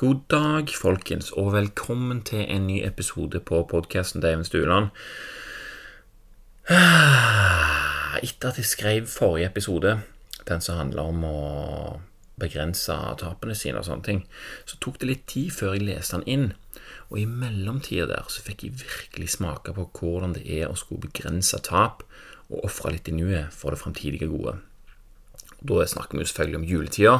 God dag, folkens, og velkommen til en ny episode på podkasten til Even Stueland. Ah, etter at jeg skrev forrige episode, den som handla om å begrense tapene sine og sånne ting, så tok det litt tid før jeg leste den inn. Og i mellomtida der så fikk jeg virkelig smake på hvordan det er å skulle begrense tap og ofre litt i nuet for det framtidige gode. Da snakker vi selvfølgelig om juletida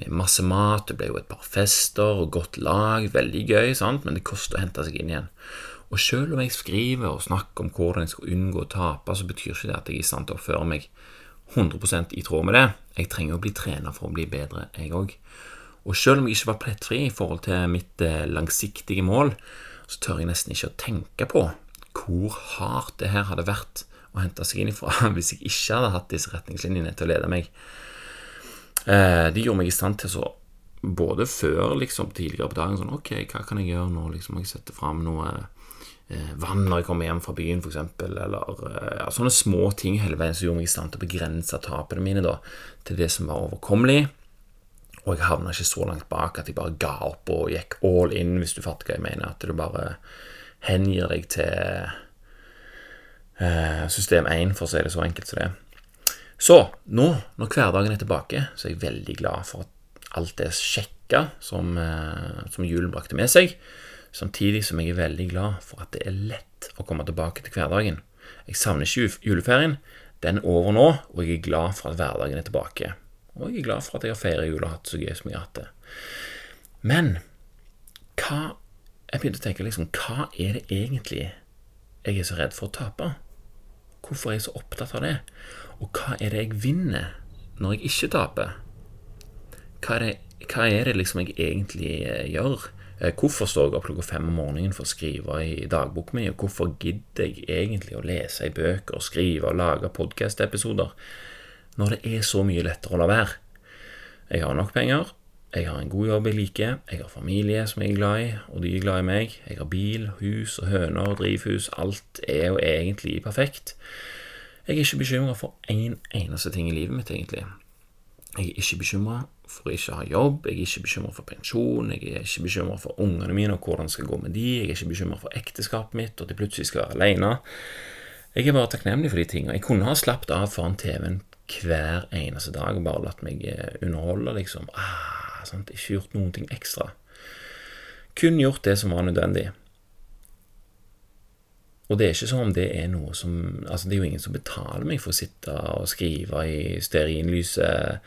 med masse mat, det ble jo et par fester og godt lag, veldig gøy, sant? men det koster å hente seg inn igjen. Og selv om jeg skriver og snakker om hvordan jeg skal unngå å tape, så betyr ikke det at jeg er i stand til å oppføre meg 100% i tråd med det. Jeg trenger å bli trener for å bli bedre, jeg òg. Og selv om jeg ikke var plettfri i forhold til mitt eh, langsiktige mål, så tør jeg nesten ikke å tenke på hvor hardt det her hadde vært å hente seg inn ifra hvis jeg ikke hadde hatt disse retningslinjene til å lede meg. Eh, de gjorde meg i stand til så både før, liksom, tidligere på dagen sånn Ok, hva kan jeg gjøre nå? Liksom, jeg setter fram noe eh, vann når jeg kommer hjem fra byen, f.eks., eller eh, sånne små ting hele veien som gjorde meg i stand til å begrense tapene mine da, til det som var overkommelig. Og jeg havna ikke så langt bak at jeg bare ga opp og gikk all in, hvis du fatter hva jeg mener. At du bare hengir deg til eh, system 1, for å si det så enkelt som det er. Så nå, når hverdagen er tilbake, så er jeg veldig glad for alt det sjekka som, eh, som julen brakte med seg. Samtidig som jeg er veldig glad for at det er lett å komme tilbake til hverdagen. Jeg savner ikke juleferien. Den er over nå, og jeg er glad for at hverdagen er tilbake. Og jeg er glad for at jeg har feiret jul og hatt så gøy som jeg har hatt det. Men hva Jeg begynte å tenke liksom Hva er det egentlig jeg er så redd for å tape? Hvorfor er jeg så opptatt av det? Og hva er det jeg vinner når jeg ikke taper? Hva er det, hva er det liksom jeg egentlig eh, gjør? Eh, hvorfor står jeg opp klokka fem om morgenen for å skrive i dagboken min? Og hvorfor gidder jeg egentlig å lese i bøker, skrive og lage podkast-episoder når det er så mye lettere å la være? Jeg har nok penger, jeg har en god jobb jeg liker, jeg har familie som jeg er glad i, og de er glad i meg, jeg har bil, hus og høner, og drivhus, alt er jo egentlig perfekt. Jeg er ikke bekymra for én en eneste ting i livet mitt, egentlig. Jeg er ikke bekymra for å ikke ha jobb, jeg er ikke bekymra for pensjon, jeg er ikke bekymra for ungene mine og hvordan det skal gå med de, jeg er ikke bekymra for ekteskapet mitt og at de plutselig skal være alene. Jeg er bare takknemlig for de tingene. Jeg kunne ha slappet av foran TV-en hver eneste dag og bare latt meg eh, underholde, liksom. Ah? Ikke gjort noen ting ekstra. Kun gjort det som var nødvendig. Og det er ikke sånn om det er noe som Altså, det er jo ingen som betaler meg for å sitte og skrive i stearinlyset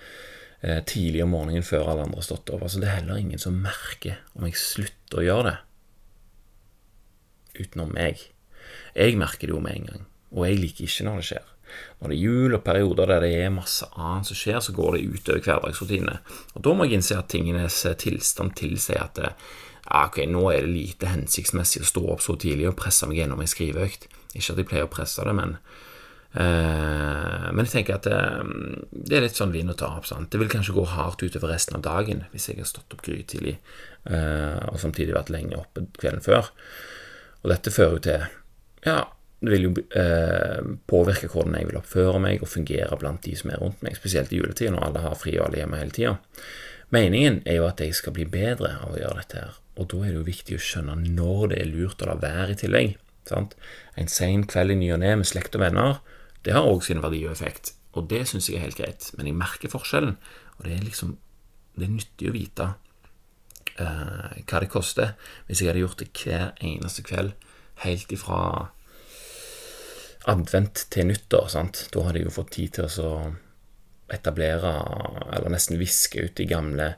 eh, tidlig om morgenen før alle andre har stått opp. Altså, det er heller ingen som merker om jeg slutter å gjøre det. Utenom meg. Jeg merker det jo med en gang, og jeg liker ikke når det skjer. Når det er jul og perioder der det er masse annet som skjer, så går det utover hverdagsrutinene. Og da må jeg innse at tingenes tilstand tilsier at det, ja, ok, nå er det lite hensiktsmessig å stå opp så tidlig og presse meg gjennom ei skriveøkt. Ikke at jeg pleier å presse det, men eh, Men jeg tenker at det, eh, det er litt sånn vinn ta opp. Sant? Det vil kanskje gå hardt utover resten av dagen hvis jeg har stått opp grytidlig eh, og samtidig vært lenge oppe kvelden før. Og dette fører jo til Ja, det vil jo eh, påvirke hvordan jeg vil oppføre meg og fungere blant de som er rundt meg, spesielt i juletida når alle har fri og alle hjemme hele tida. Meningen er jo at jeg skal bli bedre av å gjøre dette her, og da er det jo viktig å skjønne når det er lurt å la være i tillegg. Sant? En sen kveld i ny og ne med slekt og venner, det har òg sin verdi og effekt, og det syns jeg er helt greit, men jeg merker forskjellen, og det er liksom Det er nyttig å vite uh, hva det koster hvis jeg hadde gjort det hver eneste kveld helt ifra advent til nyttår. Sant? Da hadde jeg jo fått tid til å etablere, eller nesten viske ut de gamle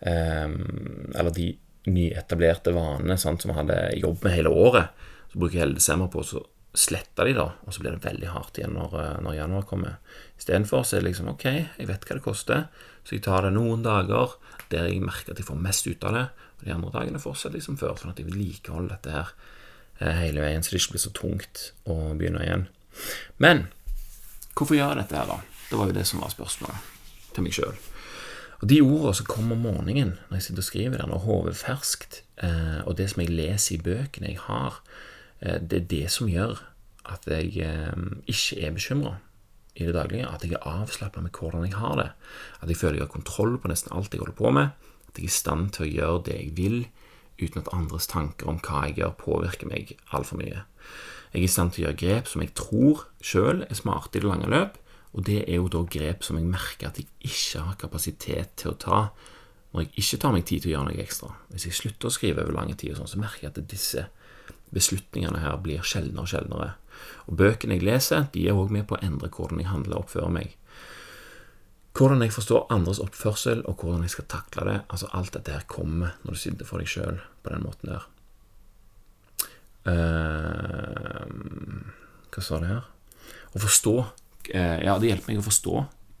um, Eller de nyetablerte vanene sant, som vi hadde jobb med hele året. Så bruker jeg hele desember på å slette de da, og så blir det veldig hardt igjen når, eh, når januar kommer. Istedenfor så er det liksom ok, jeg vet hva det koster, så jeg tar det noen dager der jeg merker at jeg får mest ut av det, og de andre dagene fortsetter liksom før, sånn at jeg vedlikeholder dette her eh, hele veien, så det ikke blir så tungt å begynne igjen. Men hvorfor gjør jeg dette her, da? Det var jo det som var spørsmålet til meg sjøl. Og De ordene som kommer om morgenen når jeg sitter og skriver der, når hodet er ferskt, eh, og det som jeg leser i bøkene jeg har, eh, det er det som gjør at jeg eh, ikke er bekymra i det daglige. At jeg er avslappa med hvordan jeg har det. At jeg føler jeg har kontroll på nesten alt jeg holder på med. At jeg er i stand til å gjøre det jeg vil, uten at andres tanker om hva jeg gjør, påvirker meg altfor mye. Jeg er i stand til å gjøre grep som jeg tror sjøl er smarte i det lange løp, og det er jo da grep som jeg merker at jeg ikke har kapasitet til å ta når jeg ikke tar meg tid til å gjøre noe ekstra. Hvis jeg slutter å skrive over lang tid, og sånn, så merker jeg at disse beslutningene her blir sjeldnere og sjeldnere. Og bøkene jeg leser, de er òg med på å endre hvordan jeg handler og oppfører meg. Hvordan jeg forstår andres oppførsel, og hvordan jeg skal takle det. altså Alt dette her kommer når du sitter for deg sjøl på den måten der. Uh, hva sa det her? Å forstå Ja, det hjelper meg å forstå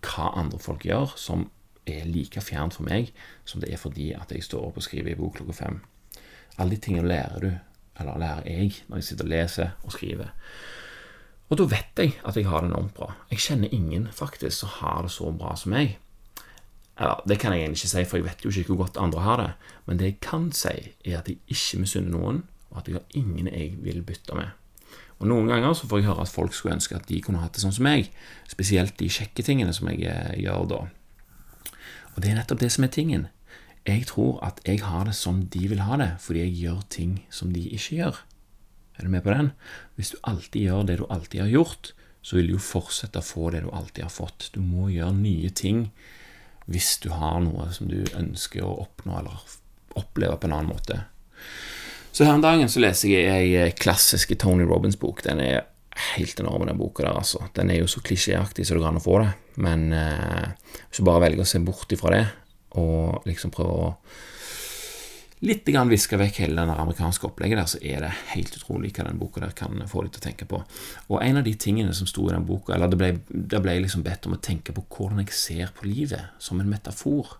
hva andre folk gjør, som er like fjernt for meg som det er fordi at jeg står opp og skriver i bok klokka fem. Alle de tingene lærer du, eller lærer jeg, når jeg sitter og leser og skriver. Og da vet jeg at jeg har det enormt bra. Jeg kjenner ingen faktisk som har det så bra som meg. Ja, det kan jeg egentlig ikke si, for jeg vet jo ikke hvor godt andre har det. Men det jeg kan si, er at jeg ikke misunner noen, og at jeg har ingen jeg vil bytte med. Og Noen ganger så får jeg høre at folk skulle ønske at de kunne hatt det sånn som meg, spesielt de kjekke tingene som jeg eh, gjør da. Og det er nettopp det som er tingen. Jeg tror at jeg har det som de vil ha det, fordi jeg gjør ting som de ikke gjør. Er du med på den? Hvis du alltid gjør det du alltid har gjort, så vil du jo fortsette å få det du alltid har fått. Du må gjøre nye ting hvis du har noe som du ønsker å oppnå eller oppleve på en annen måte. Så her en dagen så leser jeg ei eh, klassisk Tony Robins-bok. Den er helt enorm, den boka der, altså. Den er jo så klisjéaktig så det går an å få det. Men eh, hvis du bare velger å se bort ifra det, og liksom prøve å litt grann viske vekk hele det amerikanske opplegget der, så er det helt utrolig hva den boka der kan få deg til å tenke på. Og en av de tingene som sto i den boka, eller det ble, det ble liksom bedt om å tenke på hvordan jeg ser på livet som en metafor.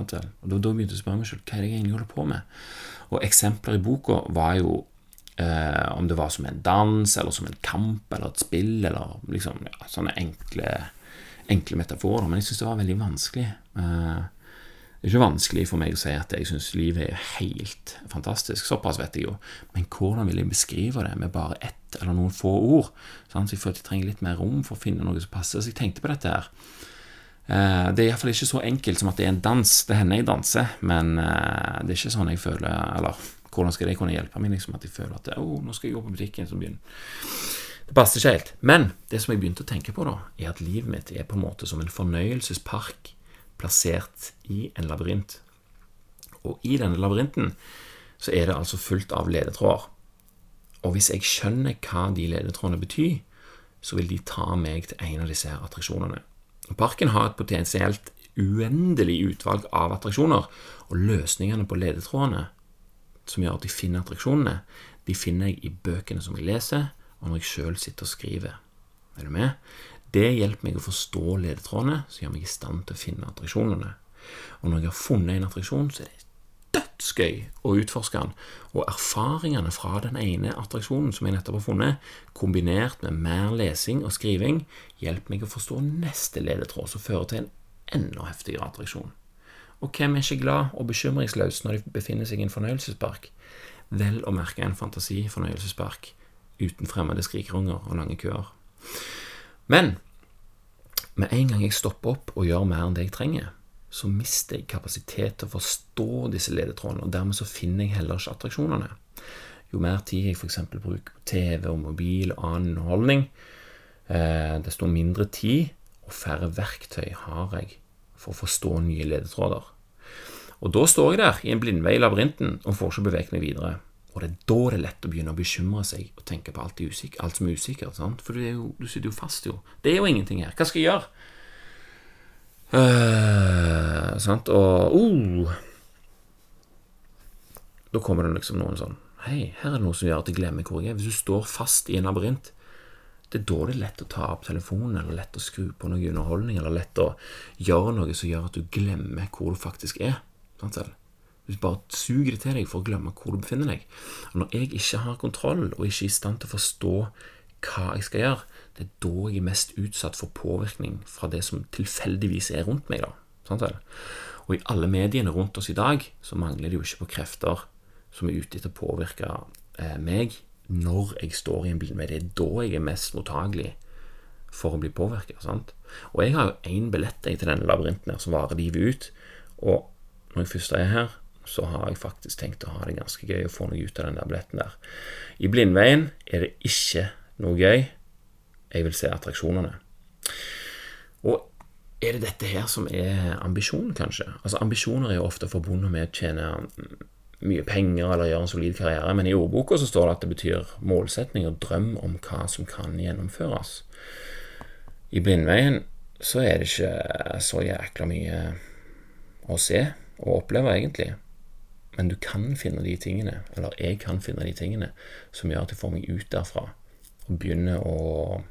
Og da, da begynte jeg å spørre meg selv hva er det jeg egentlig holder på med. Og eksempler i boka var jo eh, om det var som en dans, eller som en kamp, eller et spill, eller liksom ja, sånne enkle, enkle metaforer. Men jeg syns det var veldig vanskelig. Eh, det er ikke vanskelig for meg å si at jeg syns livet er helt fantastisk. Såpass vet jeg jo. Men hvordan vil jeg beskrive det med bare ett eller noen få ord? Sant? så jeg følte jeg trenger litt mer rom for å finne noe som passer. Så jeg tenkte på dette her. Eh, det er iallfall ikke så enkelt som at det er en dans. Det hender jeg danser, men eh, det er ikke sånn jeg føler Eller hvordan skal det kunne hjelpe meg? Liksom At jeg føler at oh, nå skal jeg gå på butikken, så begynner Det passer ikke helt. Men det som jeg begynte å tenke på, da, er at livet mitt er på en måte som en fornøyelsespark plassert i en labyrint. Og i denne labyrinten så er det altså fullt av ledetråder. Og hvis jeg skjønner hva de ledetrådene betyr, så vil de ta meg til en av disse attraksjonene. Parken har et potensielt uendelig utvalg av attraksjoner, og løsningene på ledetrådene som gjør at jeg finner attraksjonene, de finner jeg i bøkene som jeg leser, og når jeg sjøl sitter og skriver. Er du med? Det hjelper meg å forstå ledetrådene, som gjør meg i stand til å finne attraksjonene. Og når jeg har funnet en attraksjon, så er det dødsgøy å utforske den. Og erfaringene fra den ene attraksjonen som jeg nettopp har funnet, kombinert med mer lesing og skriving, hjelper meg å forstå neste ledetråd, som fører til en enda heftigere attraksjon. Og hvem er ikke glad og bekymringsløs når de befinner seg i en fornøyelsespark? Vel å merke en fantasifornøyelsespark uten fremmede skrikerunger og lange køer. Men med en gang jeg stopper opp og gjør mer enn det jeg trenger, så mister jeg kapasitet til å forstå disse ledetrådene, og dermed så finner jeg heller ikke attraksjonene. Jo mer tid jeg f.eks. bruker på TV og mobil og annen underholdning, eh, desto mindre tid og færre verktøy har jeg for å forstå nye ledetråder. Og da står jeg der i en blindvei i labyrinten og får ikke beveget meg videre. Og det er da det er lett å begynne å bekymre seg og tenke på alt, usik alt som er usikkert. For du, jo, du, sitter jo fast, jo. Det er jo ingenting her. Hva skal jeg gjøre? Uh, sant? Og oh. Da kommer det liksom noen sånn Hei, her er det noe som gjør at jeg glemmer hvor jeg er. Hvis du står fast i en labyrint, det er da det er lett å ta opp telefonen, eller lett å skru på noe underholdning, eller lett å gjøre noe som gjør at du glemmer hvor du faktisk er. Sant selv? Du bare suger det til deg for å glemme hvor du befinner deg. Og når jeg ikke har kontroll og ikke er i stand til å forstå hva jeg skal gjøre, det er da jeg er mest utsatt for påvirkning fra det som tilfeldigvis er rundt meg. da. Og i alle mediene rundt oss i dag så mangler det jo ikke på krefter som er ute etter å påvirke eh, meg når jeg står i en blindvei. Det er da jeg er mest mottagelig for å bli påvirka. Og jeg har jo én billett til denne labyrinten her som varer livet ut. Og når jeg først er her, så har jeg faktisk tenkt å ha det ganske gøy å få noe ut av den der billetten der. I Blindveien er det ikke noe gøy. Jeg vil se attraksjonene. Og er det dette her som er ambisjonen, kanskje? Altså Ambisjoner er jo ofte forbundet med å tjene mye penger eller gjøre en solid karriere, men i ordboka så står det at det betyr målsetning og drøm om hva som kan gjennomføres. I Blindveien så er det ikke så jækla mye å se og oppleve, egentlig. Men du kan finne de tingene, eller jeg kan finne de tingene, som gjør at jeg får meg ut derfra og begynner å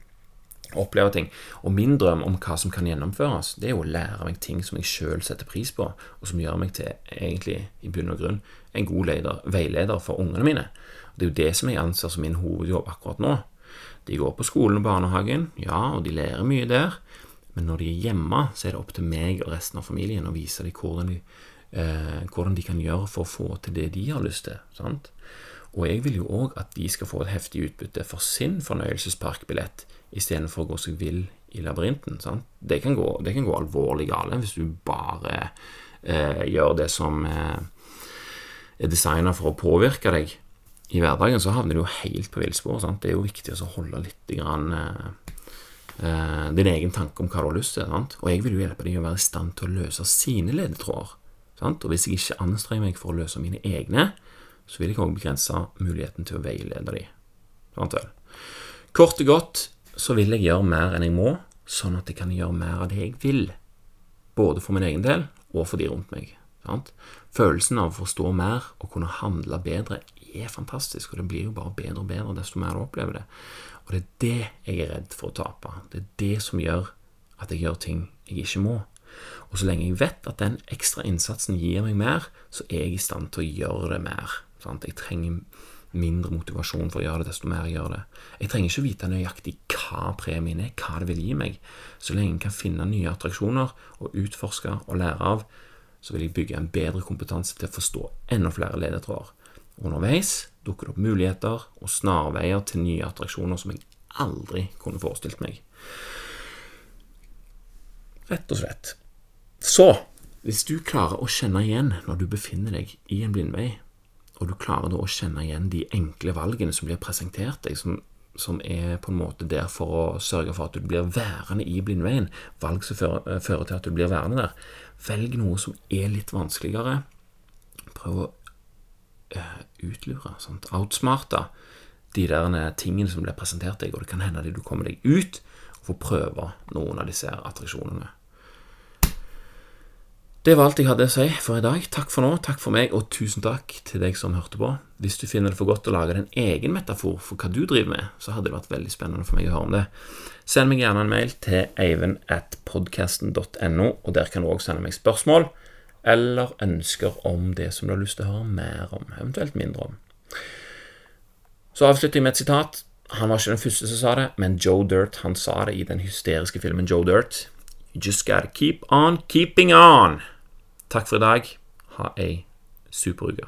oppleve ting. Og min drøm om hva som kan gjennomføres, det er jo å lære meg ting som jeg sjøl setter pris på, og som gjør meg til, egentlig, i bunn og grunn, en god leder, veileder for ungene mine. Og Det er jo det som jeg anser som min hovedjobb akkurat nå. De går på skolen og barnehagen, ja, og de lærer mye der, men når de er hjemme, så er det opp til meg og resten av familien å vise dem hvordan de, eh, hvordan de kan gjøre for å få til det de har lyst til. sant? Og jeg vil jo òg at de skal få et heftig utbytte for sin fornøyelsesparkbillett istedenfor å gå seg vill i labyrinten. Sant? Det, kan gå, det kan gå alvorlig gale hvis du bare eh, gjør det som eh, er designa for å påvirke deg i hverdagen, så havner du jo helt på villspor. Det er jo viktig å holde litt grann, eh, eh, din egen tanke om hva du har lyst til. Sant? Og jeg vil jo hjelpe deg å være i stand til å løse sine ledetråder. Og hvis jeg ikke anstrenger meg for å løse mine egne, så vil jeg òg begrense muligheten til å veilede dem. Kort og godt så vil jeg gjøre mer enn jeg må, sånn at jeg kan gjøre mer av det jeg vil. Både for min egen del og for de rundt meg. Følelsen av å forstå mer og kunne handle bedre er fantastisk, og det blir jo bare bedre og bedre desto mer du opplever det. Og det er det jeg er redd for å tape. Det er det som gjør at jeg gjør ting jeg ikke må. Og så lenge jeg vet at den ekstra innsatsen gir meg mer, så er jeg i stand til å gjøre det mer. Sant? Jeg trenger mindre motivasjon for å gjøre det, desto mer jeg gjør det. Jeg trenger ikke vite nøyaktig hva premien er, hva det vil gi meg. Så lenge jeg kan finne nye attraksjoner og utforske og lære av, så vil jeg bygge en bedre kompetanse til å forstå enda flere ledetråder. Underveis dukker det opp muligheter og snarveier til nye attraksjoner som jeg aldri kunne forestilt meg. Rett og slett. Så, hvis du klarer å kjenne igjen når du befinner deg i en blindvei, og du klarer da å kjenne igjen de enkle valgene som blir presentert deg, som, som, er på en måte der for å sørge for at du blir værende i blindveien, valg som fører, eh, fører til at du blir værende der. Velg noe som er litt vanskeligere. Prøv å uh, utlure, sånt, outsmarte de der tingene som blir presentert deg, og det kan hende at du kommer deg ut og får prøve noen av disse attraksjonene. Det var alt jeg hadde å si for i dag. Takk for nå, takk for meg, og tusen takk til deg som hørte på. Hvis du finner det for godt å lage din egen metafor for hva du driver med, så hadde det vært veldig spennende for meg å høre om det. Send meg gjerne en mail til eivind og der kan du òg sende meg spørsmål eller ønsker om det som du har lyst til å høre mer om, eventuelt mindre om. Så avslutter jeg med et sitat. Han var ikke den første som sa det, men Joe Dirt han sa det i den hysteriske filmen Joe Dirt. You just gotta keep on keeping on. Takk for i dag. Ha ei super uke.